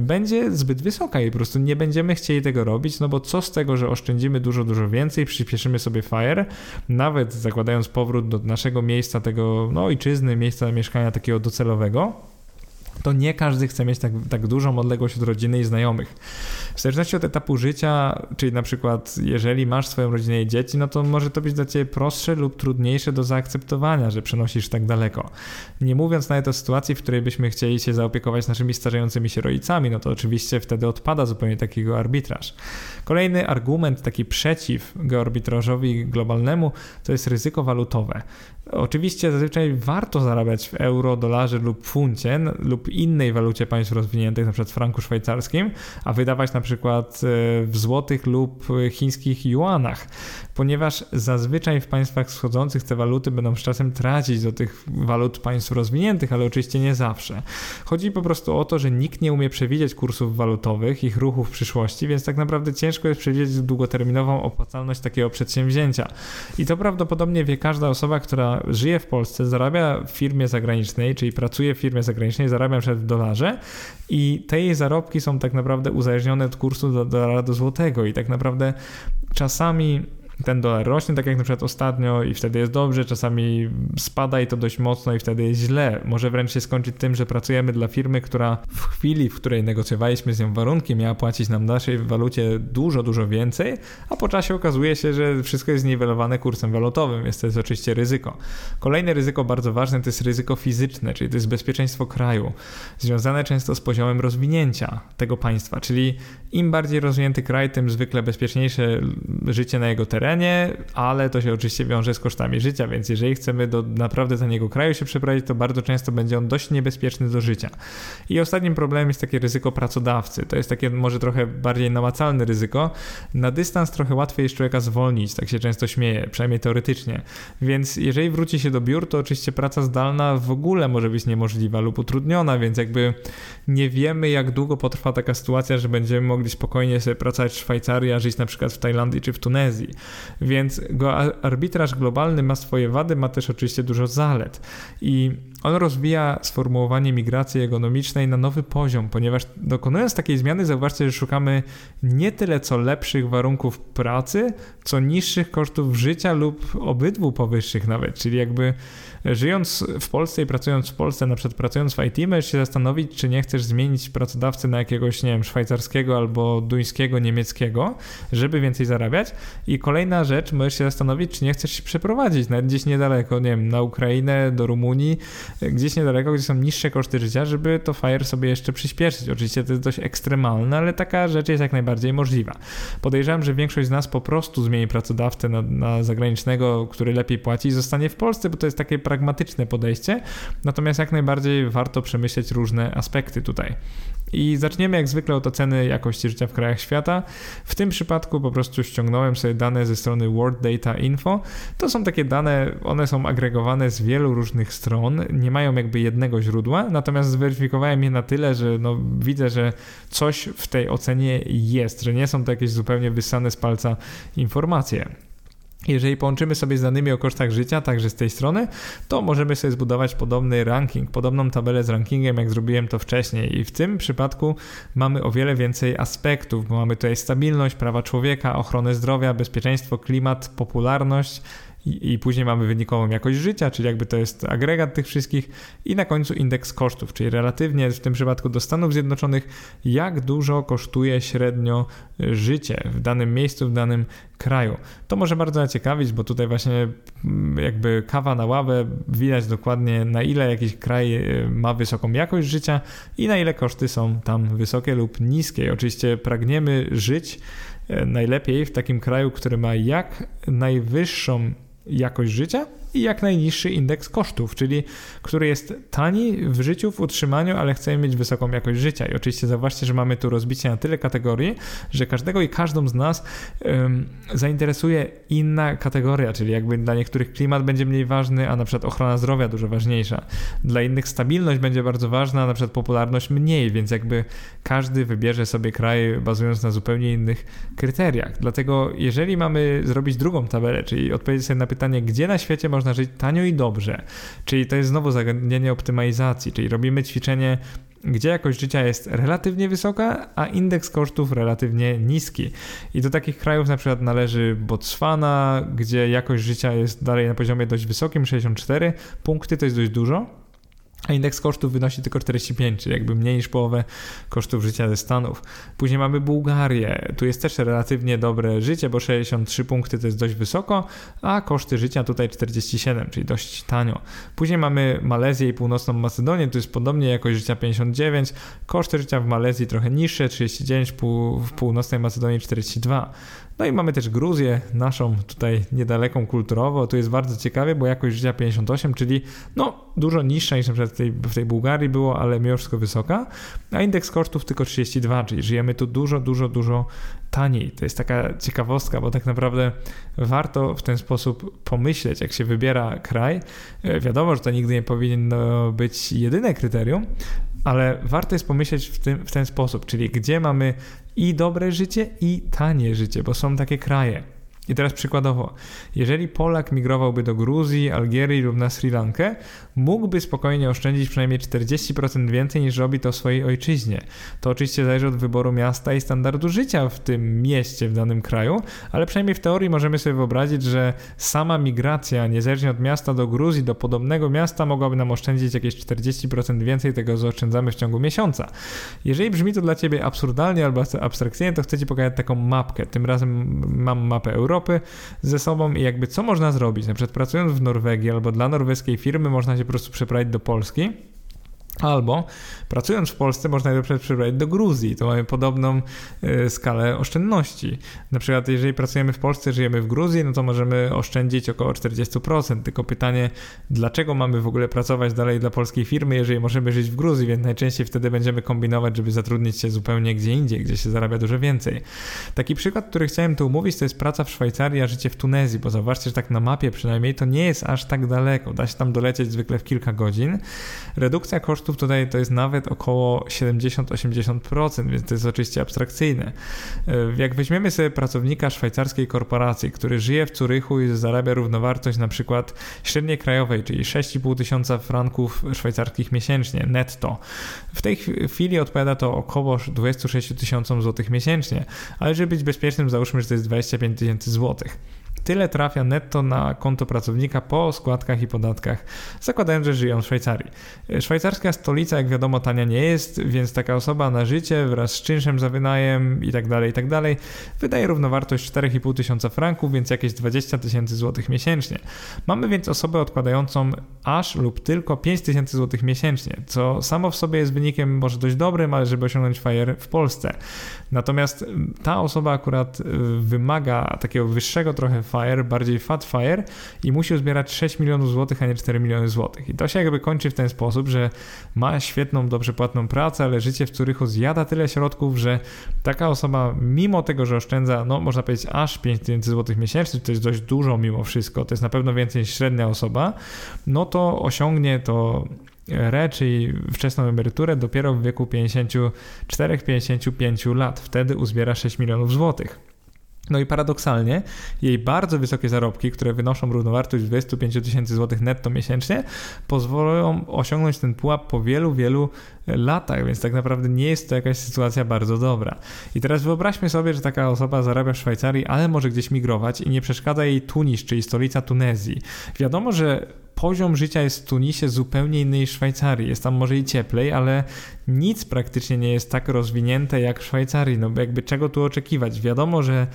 będzie zbyt wysoka i po prostu nie będziemy chcieli tego robić, no bo co z tego, że oszczędzimy dużo, dużo więcej, przyspieszymy sobie FIRE, nawet zakładając powrót do naszego miejsca, tego no, ojczyzny, miejsca mieszkania takiego docelowego, to nie każdy chce mieć tak, tak dużą odległość od rodziny i znajomych. W zależności od etapu życia, czyli na przykład jeżeli masz swoją rodzinę i dzieci, no to może to być dla ciebie prostsze lub trudniejsze do zaakceptowania, że przenosisz tak daleko. Nie mówiąc nawet o sytuacji, w której byśmy chcieli się zaopiekować naszymi starzejącymi się rodzicami, no to oczywiście wtedy odpada zupełnie takiego arbitraż. Kolejny argument taki przeciw geoarbitrażowi globalnemu to jest ryzyko walutowe. Oczywiście zazwyczaj warto zarabiać w euro, dolarze lub funcie lub innej walucie państw rozwiniętych, np. franku szwajcarskim, a wydawać na przykład e, w złotych lub chińskich juanach, ponieważ zazwyczaj w państwach wschodzących te waluty będą z czasem tracić do tych walut państw rozwiniętych, ale oczywiście nie zawsze. Chodzi po prostu o to, że nikt nie umie przewidzieć kursów walutowych, ich ruchów w przyszłości, więc tak naprawdę ciężko jest przewidzieć długoterminową opłacalność takiego przedsięwzięcia. I to prawdopodobnie wie każda osoba, która żyje w Polsce, zarabia w firmie zagranicznej, czyli pracuje w firmie zagranicznej, zarabia przed w dolarze i te jej zarobki są tak naprawdę uzależnione od kursu do dolara do złotego i tak naprawdę czasami ten dolar rośnie, tak jak na przykład ostatnio i wtedy jest dobrze, czasami spada i to dość mocno i wtedy jest źle. Może wręcz się skończyć tym, że pracujemy dla firmy, która w chwili, w której negocjowaliśmy z nią warunki, miała płacić nam w naszej walucie dużo, dużo więcej, a po czasie okazuje się, że wszystko jest zniwelowane kursem walutowym, więc to jest oczywiście ryzyko. Kolejne ryzyko bardzo ważne to jest ryzyko fizyczne, czyli to jest bezpieczeństwo kraju, związane często z poziomem rozwinięcia tego państwa, czyli im bardziej rozwinięty kraj, tym zwykle bezpieczniejsze życie na jego terenie, terenie, ale to się oczywiście wiąże z kosztami życia, więc jeżeli chcemy do naprawdę taniego kraju się przeprowadzić, to bardzo często będzie on dość niebezpieczny do życia. I ostatnim problemem jest takie ryzyko pracodawcy. To jest takie może trochę bardziej namacalne ryzyko. Na dystans trochę łatwiej jest człowieka zwolnić, tak się często śmieje, przynajmniej teoretycznie. Więc jeżeli wróci się do biur, to oczywiście praca zdalna w ogóle może być niemożliwa lub utrudniona, więc jakby nie wiemy, jak długo potrwa taka sytuacja, że będziemy mogli spokojnie sobie pracować w Szwajcarii, a żyć na przykład w Tajlandii czy w Tunezji. Więc arbitraż globalny ma swoje wady, ma też oczywiście dużo zalet. I on rozwija sformułowanie migracji ekonomicznej na nowy poziom, ponieważ dokonując takiej zmiany, zauważcie, że szukamy nie tyle co lepszych warunków pracy, co niższych kosztów życia lub obydwu powyższych nawet, czyli jakby żyjąc w Polsce i pracując w Polsce, na przykład pracując w IT, możesz się zastanowić, czy nie chcesz zmienić pracodawcy na jakiegoś, nie wiem, szwajcarskiego albo duńskiego, niemieckiego, żeby więcej zarabiać. I kolejna rzecz, możesz się zastanowić, czy nie chcesz się przeprowadzić nawet gdzieś niedaleko, nie wiem, na Ukrainę, do Rumunii, gdzieś niedaleko, gdzie są niższe koszty życia, żeby to FIRE sobie jeszcze przyspieszyć. Oczywiście to jest dość ekstremalne, ale taka rzecz jest jak najbardziej możliwa. Podejrzewam, że większość z nas po prostu zmieni pracodawcę na, na zagranicznego, który lepiej płaci i zostanie w Polsce, bo to jest takie pragmatyczne podejście. Natomiast jak najbardziej warto przemyśleć różne aspekty tutaj. I zaczniemy jak zwykle od oceny jakości życia w krajach świata. W tym przypadku po prostu ściągnąłem sobie dane ze strony World Data Info. To są takie dane, one są agregowane z wielu różnych stron, nie mają jakby jednego źródła, natomiast zweryfikowałem je na tyle, że no, widzę, że coś w tej ocenie jest, że nie są to jakieś zupełnie wysane z palca informacje. Jeżeli połączymy sobie z danymi o kosztach życia, także z tej strony, to możemy sobie zbudować podobny ranking, podobną tabelę z rankingiem, jak zrobiłem to wcześniej. I w tym przypadku mamy o wiele więcej aspektów, bo mamy tutaj stabilność, prawa człowieka, ochronę zdrowia, bezpieczeństwo, klimat, popularność, i, później mamy wynikową jakość życia, czyli jakby to jest agregat tych wszystkich i na końcu indeks kosztów, czyli relatywnie w tym przypadku do Stanów Zjednoczonych, jak dużo kosztuje średnio życie w danym miejscu, w danym kraju. To może bardzo zaciekawić, bo tutaj właśnie mm, jakby kawa na ławę widać dokładnie na ile jakiś kraj e, ma wysoką jakość życia i na ile koszty są tam wysokie lub niskie. Oczywiście pragniemy żyć e, najlepiej w takim kraju, który ma jak najwyższą jakość życia i jak najniższy indeks kosztów, czyli który jest tani w życiu, w utrzymaniu, ale chcemy mieć wysoką jakość życia. I oczywiście zauważcie, że mamy tu rozbicie na tyle kategorii, że każdego i każdą z nas um, zainteresuje inna kategoria, czyli jakby dla niektórych klimat będzie mniej ważny, a na przykład ochrona zdrowia dużo ważniejsza. Dla innych stabilność będzie bardzo ważna, a na przykład popularność mniej, więc jakby każdy wybierze sobie kraj bazując na zupełnie innych kryteriach. Dlatego jeżeli mamy zrobić drugą tabelę, czyli odpowiedzieć sobie na pytanie, gdzie na świecie można można żyć tanio i dobrze. Czyli to jest znowu zagadnienie optymalizacji, czyli robimy ćwiczenie gdzie jakość życia jest relatywnie wysoka, a indeks kosztów relatywnie niski. I do takich krajów na przykład należy Botswana, gdzie jakość życia jest dalej na poziomie dość wysokim, 64 punkty to jest dość dużo. A indeks kosztów wynosi tylko 45, czyli jakby mniej niż połowę kosztów życia ze Stanów. Później mamy Bułgarię, tu jest też relatywnie dobre życie, bo 63 punkty to jest dość wysoko, a koszty życia tutaj 47, czyli dość tanio. Później mamy Malezję i Północną Macedonię, tu jest podobnie jakość życia 59, koszty życia w Malezji trochę niższe, 39, w Północnej Macedonii 42. No i mamy też Gruzję, naszą tutaj niedaleką kulturowo. Tu jest bardzo ciekawie, bo jakość życia 58, czyli no dużo niższa niż na przykład w tej, w tej Bułgarii było, ale mimo wszystko wysoka. A indeks kosztów tylko 32, czyli żyjemy tu dużo, dużo, dużo taniej. To jest taka ciekawostka, bo tak naprawdę warto w ten sposób pomyśleć, jak się wybiera kraj. E, wiadomo, że to nigdy nie powinno być jedyne kryterium, ale warto jest pomyśleć w, tym, w ten sposób, czyli gdzie mamy i dobre życie, i tanie życie, bo są takie kraje. I teraz przykładowo, jeżeli Polak migrowałby do Gruzji, Algierii lub na Sri Lankę, mógłby spokojnie oszczędzić przynajmniej 40% więcej niż robi to w swojej ojczyźnie. To oczywiście zależy od wyboru miasta i standardu życia w tym mieście, w danym kraju, ale przynajmniej w teorii możemy sobie wyobrazić, że sama migracja, niezależnie od miasta do Gruzji, do podobnego miasta, mogłaby nam oszczędzić jakieś 40% więcej tego, co oszczędzamy w ciągu miesiąca. Jeżeli brzmi to dla Ciebie absurdalnie albo abstrakcyjnie, to chcę Ci pokazać taką mapkę. Tym razem mam mapę Europy Europy ze sobą i jakby co można zrobić. Na przykład pracując w Norwegii albo dla norweskiej firmy można się po prostu przeprawić do Polski Albo pracując w Polsce można je przebrać do Gruzji. To mamy podobną y, skalę oszczędności. Na przykład jeżeli pracujemy w Polsce, żyjemy w Gruzji, no to możemy oszczędzić około 40%. Tylko pytanie, dlaczego mamy w ogóle pracować dalej dla polskiej firmy, jeżeli możemy żyć w Gruzji, więc najczęściej wtedy będziemy kombinować, żeby zatrudnić się zupełnie gdzie indziej, gdzie się zarabia dużo więcej. Taki przykład, który chciałem tu umówić, to jest praca w Szwajcarii, a życie w Tunezji, bo zauważcie, że tak na mapie przynajmniej to nie jest aż tak daleko. Da się tam dolecieć zwykle w kilka godzin. Redukcja kosztów kosztów tutaj to jest nawet około 70-80%, więc to jest oczywiście abstrakcyjne. E, jak weźmiemy sobie pracownika szwajcarskiej korporacji, który żyje w Curychu i zarabia równowartość na przykład średniej krajowej, czyli 6,5 tysiąca franków szwajcarskich miesięcznie netto. W tej chwili odpowiada to około 26 tysiącom złotych miesięcznie, ale żeby być bezpiecznym załóżmy, że to jest 25 tysięcy złotych. Tyle trafia netto na konto pracownika po składkach i podatkach, zakładając, że żyją w Szwajcarii. Szwajcarska stolica, jak wiadomo, tania nie jest, więc taka osoba na życie wraz z czynszem za wynajem i tak dalej, i tak wydaje równowartość 4,5 tysiąca franków, więc jakieś 20 tysięcy złotych miesięcznie. Mamy więc osobę odkładającą aż lub tylko 5 tysięcy złotych miesięcznie, co samo w sobie jest wynikiem może dość dobrym, ale żeby osiągnąć FIRE w Polsce. Natomiast ta osoba akurat wymaga takiego wyższego trochę FIRE, bardziej fat FIRE i musi uzbierać 6 milionów złotych, a nie 4 miliony złotych. I to się jakby kończy w ten sposób, że ma świetną, dobrze płatną pracę, ale życie w Curychu zjada tyle środków, że taka osoba, mimo tego, że oszczędza, no można powiedzieć, aż 5 tysięcy złotych miesięcznie, to jest dość dużo mimo wszystko, to jest na pewno więcej niż średnia osoba, no to osiągnie to RE, czyli wczesną emeryturę, dopiero w wieku 54-55 lat. Wtedy uzbiera 6 milionów złotych. No i paradoksalnie, jej bardzo wysokie zarobki, które wynoszą równowartość 25 tysięcy złotych netto miesięcznie, pozwolą osiągnąć ten pułap po wielu, wielu latach, więc tak naprawdę nie jest to jakaś sytuacja bardzo dobra. I teraz wyobraźmy sobie, że taka osoba zarabia w Szwajcarii, ale może gdzieś migrować i nie przeszkadza jej Tunis, czyli stolica Tunezji. Wiadomo, że poziom życia jest w Tunisie zupełnie inny niż w Szwajcarii. Jest tam może i cieplej, ale nic praktycznie nie jest tak rozwinięte jak w Szwajcarii. No jakby czego tu oczekiwać? Wiadomo, że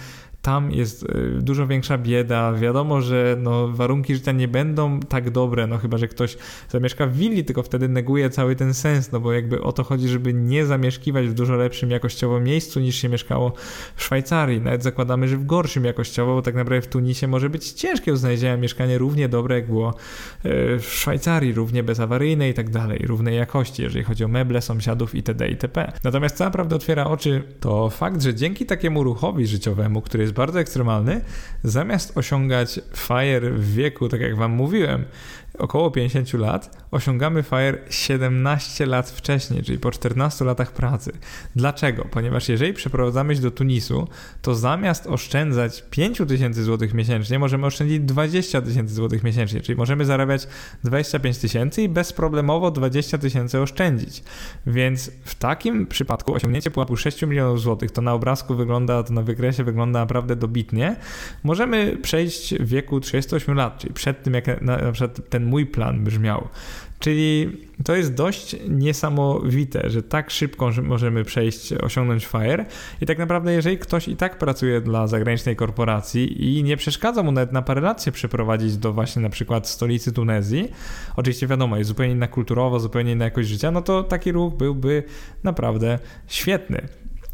tam jest y, dużo większa bieda. Wiadomo, że no, warunki życia nie będą tak dobre, no chyba, że ktoś zamieszka w willi, tylko wtedy neguje cały ten sens, no bo jakby o to chodzi, żeby nie zamieszkiwać w dużo lepszym jakościowo miejscu niż się mieszkało w Szwajcarii. Nawet zakładamy, że w gorszym jakościowo, bo tak naprawdę w Tunisie może być ciężkie do znalezienia mieszkanie równie dobre, jak było y, w Szwajcarii, równie bezawaryjne i tak dalej, równej jakości, jeżeli chodzi o meble, sąsiadów itd. itp. Natomiast co naprawdę otwiera oczy, to fakt, że dzięki takiemu ruchowi życiowemu, który jest bardzo ekstremalny, zamiast osiągać FIRE w wieku, tak jak Wam mówiłem, około 50 lat, osiągamy FIRE 17 lat wcześniej, czyli po 14 latach pracy. Dlaczego? Ponieważ jeżeli przeprowadzamy się do Tunisu, to zamiast oszczędzać 5 tysięcy złotych miesięcznie, możemy oszczędzić 20 tysięcy złotych miesięcznie, czyli możemy zarabiać 25 tysięcy i bezproblemowo 20 tysięcy oszczędzić. Więc w takim przypadku osiągnięcie pułapu 6 milionów złotych, to na obrazku wygląda, to na wykresie wygląda naprawdę dobitnie, możemy przejść w wieku 38 lat, czyli przed tym, jak na, na przykład ten mój plan brzmiał. Czyli to jest dość niesamowite, że tak szybko możemy przejść, osiągnąć FIRE i tak naprawdę jeżeli ktoś i tak pracuje dla zagranicznej korporacji i nie przeszkadza mu nawet na parę lat się przeprowadzić do właśnie na przykład stolicy Tunezji, oczywiście wiadomo, jest zupełnie inna kulturowo, zupełnie inna jakość życia, no to taki ruch byłby naprawdę świetny.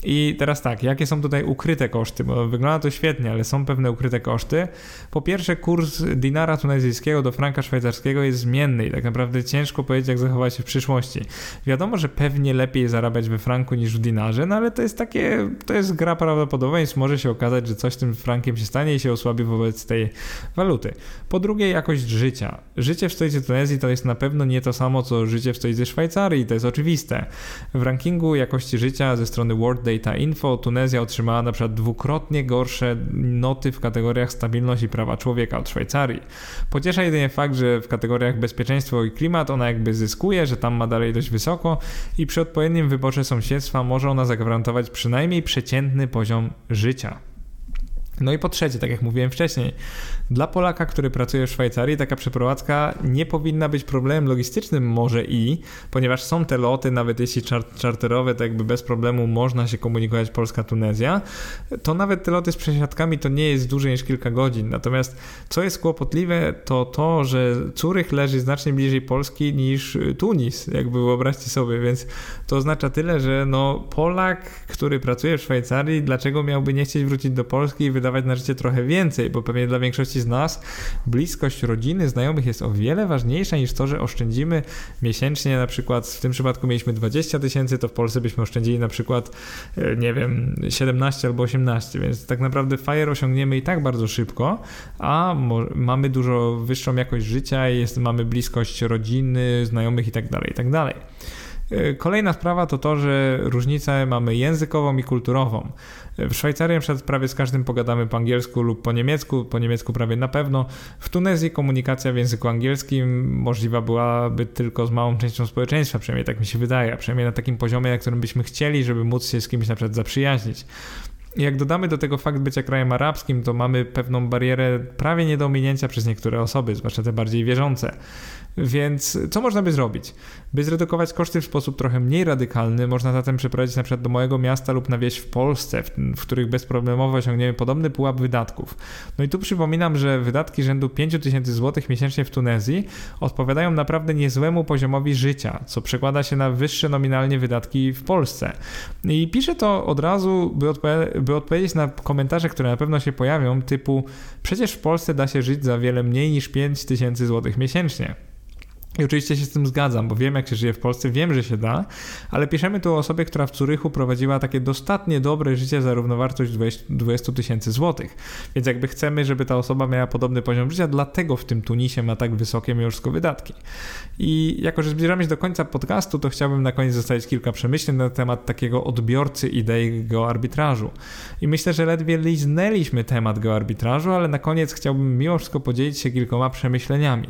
I teraz tak, jakie są tutaj ukryte koszty? Bo wygląda to świetnie, ale są pewne ukryte koszty. Po pierwsze, kurs dinara tunezyjskiego do franka szwajcarskiego jest zmienny i tak naprawdę ciężko powiedzieć, jak zachować się w przyszłości. Wiadomo, że pewnie lepiej zarabiać we franku niż w dinarze, no ale to jest takie, to jest gra prawdopodobieństw. Może się okazać, że coś tym frankiem się stanie i się osłabi wobec tej waluty. Po drugie, jakość życia. Życie w stolicy Tunezji to jest na pewno nie to samo, co życie w stolicy Szwajcarii, to jest oczywiste. W rankingu jakości życia ze strony World Data Info Tunezja otrzymała na przykład dwukrotnie gorsze noty w kategoriach stabilność i prawa człowieka od Szwajcarii. Pociesza jedynie fakt, że w kategoriach bezpieczeństwo i klimat ona jakby zyskuje, że tam ma dalej dość wysoko i przy odpowiednim wyborze sąsiedztwa może ona zagwarantować przynajmniej przeciętny poziom życia. No i po trzecie, tak jak mówiłem wcześniej, dla Polaka, który pracuje w Szwajcarii, taka przeprowadzka nie powinna być problemem logistycznym, może i, ponieważ są te loty, nawet jeśli czarterowe, to jakby bez problemu można się komunikować Polska-Tunezja, to nawet te loty z przesiadkami to nie jest dłużej niż kilka godzin. Natomiast co jest kłopotliwe, to to, że Curych leży znacznie bliżej Polski niż Tunis, jakby wyobraźcie sobie, więc to oznacza tyle, że no Polak, który pracuje w Szwajcarii, dlaczego miałby nie chcieć wrócić do Polski i wydawać na życie trochę więcej, bo pewnie dla większości z nas bliskość rodziny, znajomych jest o wiele ważniejsza niż to, że oszczędzimy miesięcznie, na przykład w tym przypadku mieliśmy 20 tysięcy, to w Polsce byśmy oszczędzili na przykład, e, nie wiem, 17 albo 18, więc tak naprawdę FIRE osiągniemy i tak bardzo szybko, a mamy dużo wyższą jakość życia jest, mamy bliskość rodziny, znajomych itd., tak itd. E, kolejna sprawa to to, że różnicę mamy językową i kulturową. W Szwajcarii przed prawie z każdym pogadamy po angielsku lub po niemiecku, po niemiecku prawie na pewno. W Tunezji komunikacja w języku angielskim możliwa byłaby tylko z małą częścią społeczeństwa, przynajmniej tak mi się wydaje, a przynajmniej na takim poziomie, na którym byśmy chcieli, żeby móc się z kimś na przykład zaprzyjaźnić. Jak dodamy do tego fakt bycia krajem arabskim, to mamy pewną barierę prawie nie do ominięcia przez niektóre osoby, zwłaszcza te bardziej wierzące. Więc co można by zrobić? By zredukować koszty w sposób trochę mniej radykalny, można zatem przeprowadzić na przykład do mojego miasta lub na wieś w Polsce, w, w których bezproblemowo osiągniemy podobny pułap wydatków. No i tu przypominam, że wydatki rzędu 5000 zł miesięcznie w Tunezji odpowiadają naprawdę niezłemu poziomowi życia, co przekłada się na wyższe nominalnie wydatki w Polsce. I piszę to od razu, by, by odpowiedzieć na komentarze, które na pewno się pojawią, typu przecież w Polsce da się żyć za wiele mniej niż 5000 zł miesięcznie. I oczywiście się z tym zgadzam, bo wiem, jak się żyje w Polsce, wiem, że się da, ale piszemy tu o osobie, która w Curychu prowadziła takie dostatnie dobre życie za równowartość 20 tysięcy złotych. Więc jakby chcemy, żeby ta osoba miała podobny poziom życia, dlatego w tym Tunisie ma tak wysokie mimo wszystko wydatki. I jako, że zbliżamy się do końca podcastu, to chciałbym na koniec zostawić kilka przemyśleń na temat takiego odbiorcy idei geoarbitrażu. I myślę, że ledwie liznęliśmy temat geoarbitrażu, ale na koniec chciałbym mimo wszystko podzielić się kilkoma przemyśleniami.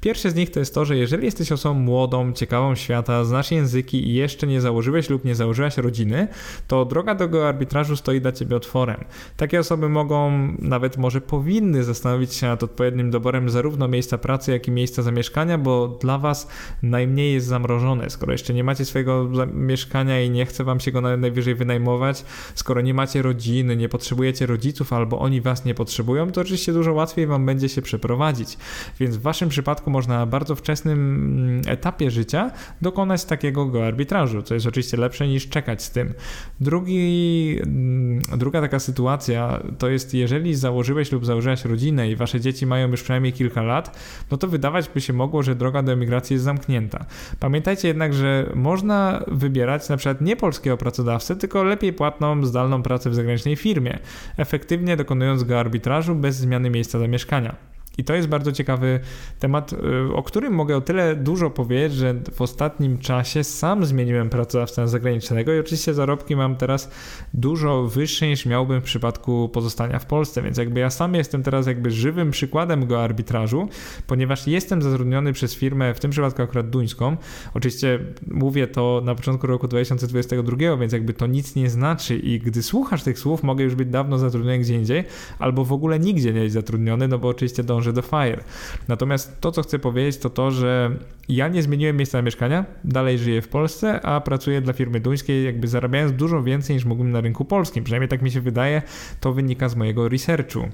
Pierwsze z nich to jest to, że jeżeli jesteś osobą młodą, ciekawą świata, znasz języki i jeszcze nie założyłeś lub nie założyłaś rodziny, to droga do geoarbitrażu stoi dla ciebie otworem. Takie osoby mogą, nawet może powinny zastanowić się nad odpowiednim doborem zarówno miejsca pracy, jak i miejsca zamieszkania, bo dla was najmniej jest zamrożone. Skoro jeszcze nie macie swojego mieszkania i nie chce wam się go najwyżej wynajmować, skoro nie macie rodziny, nie potrzebujecie rodziców albo oni was nie potrzebują, to oczywiście dużo łatwiej wam będzie się przeprowadzić. Więc w waszym przypadku można bardzo wczesny wczesnym etapie życia dokonać takiego geoarbitrażu, co jest oczywiście lepsze niż czekać z tym. Drugi, mm, druga taka sytuacja to jest, jeżeli założyłeś lub założyłaś rodzinę i wasze dzieci mają już przynajmniej kilka lat, no to wydawać by się mogło, że droga do emigracji jest zamknięta. Pamiętajcie jednak, że można wybierać na przykład nie polskiego pracodawcę, tylko lepiej płatną, zdalną pracę w zagranicznej firmie, efektywnie dokonując geoarbitrażu bez zmiany miejsca zamieszkania. I to jest bardzo ciekawy temat, y, o którym mogę o tyle dużo powiedzieć, że w ostatnim czasie sam zmieniłem pracodawcę zagranicznego i oczywiście zarobki mam teraz dużo wyższe niż miałbym w przypadku pozostania w Polsce, więc jakby ja sam jestem teraz jakby żywym przykładem go arbitrażu, ponieważ jestem zatrudniony przez firmę, w tym przypadku akurat duńską. Oczywiście mówię to na początku roku 2022, więc jakby to nic nie znaczy i gdy słuchasz tych słów, mogę już być dawno zatrudniony gdzie indziej, albo w ogóle nigdzie nie być zatrudniony, no bo oczywiście dążę do FIRE. Natomiast to, co chcę powiedzieć, to to, że ja nie zmieniłem miejsca mieszkania, dalej żyję w Polsce, a pracuję dla firmy duńskiej, jakby zarabiając dużo więcej niż mógłbym na rynku polskim. Przynajmniej tak mi się wydaje, to wynika z mojego researchu.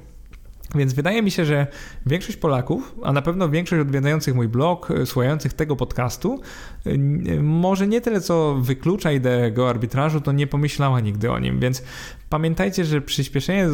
Więc wydaje mi się, że większość Polaków, a na pewno większość odwiedzających mój blog, e, słuchających tego podcastu, e, może nie tyle co wyklucza ideę arbitrażu, to nie pomyślała nigdy o nim. Więc pamiętajcie, że przyspieszenie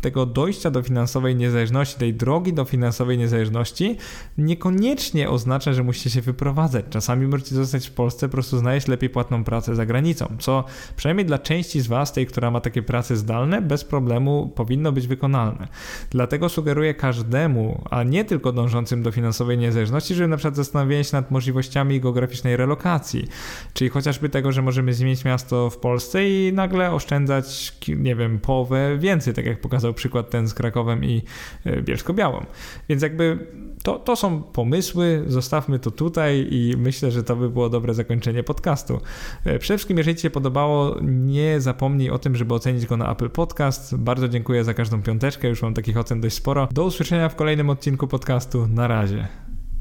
tego dojścia do finansowej niezależności, tej drogi do finansowej niezależności, niekoniecznie oznacza, że musicie się wyprowadzać. Czasami możecie zostać w Polsce, po prostu znaleźć lepiej płatną pracę za granicą, co przynajmniej dla części z Was, tej, która ma takie prace zdalne, bez problemu powinno być wykonalne. Dlatego sugeruję każdemu, a nie tylko dążącym do finansowej niezależności, żeby na przykład zastanawiali się nad możliwościami geograficznej relokacji, czyli chociażby tego, że możemy zmienić miasto w Polsce i nagle oszczędzać, nie wiem, połowę więcej, tak jak pokazał przykład ten z Krakowem i e, Bielsko-Białą. Więc jakby to, to są pomysły, zostawmy to tutaj i myślę, że to by było dobre zakończenie podcastu. E, przede wszystkim, jeżeli Ci się podobało, nie zapomnij o tym, żeby ocenić go na Apple Podcast. Bardzo dziękuję za każdą piąteczkę, już mam takich ocen dość sporo. Do usłyszenia w kolejnym odcinku podcastu. Na razie.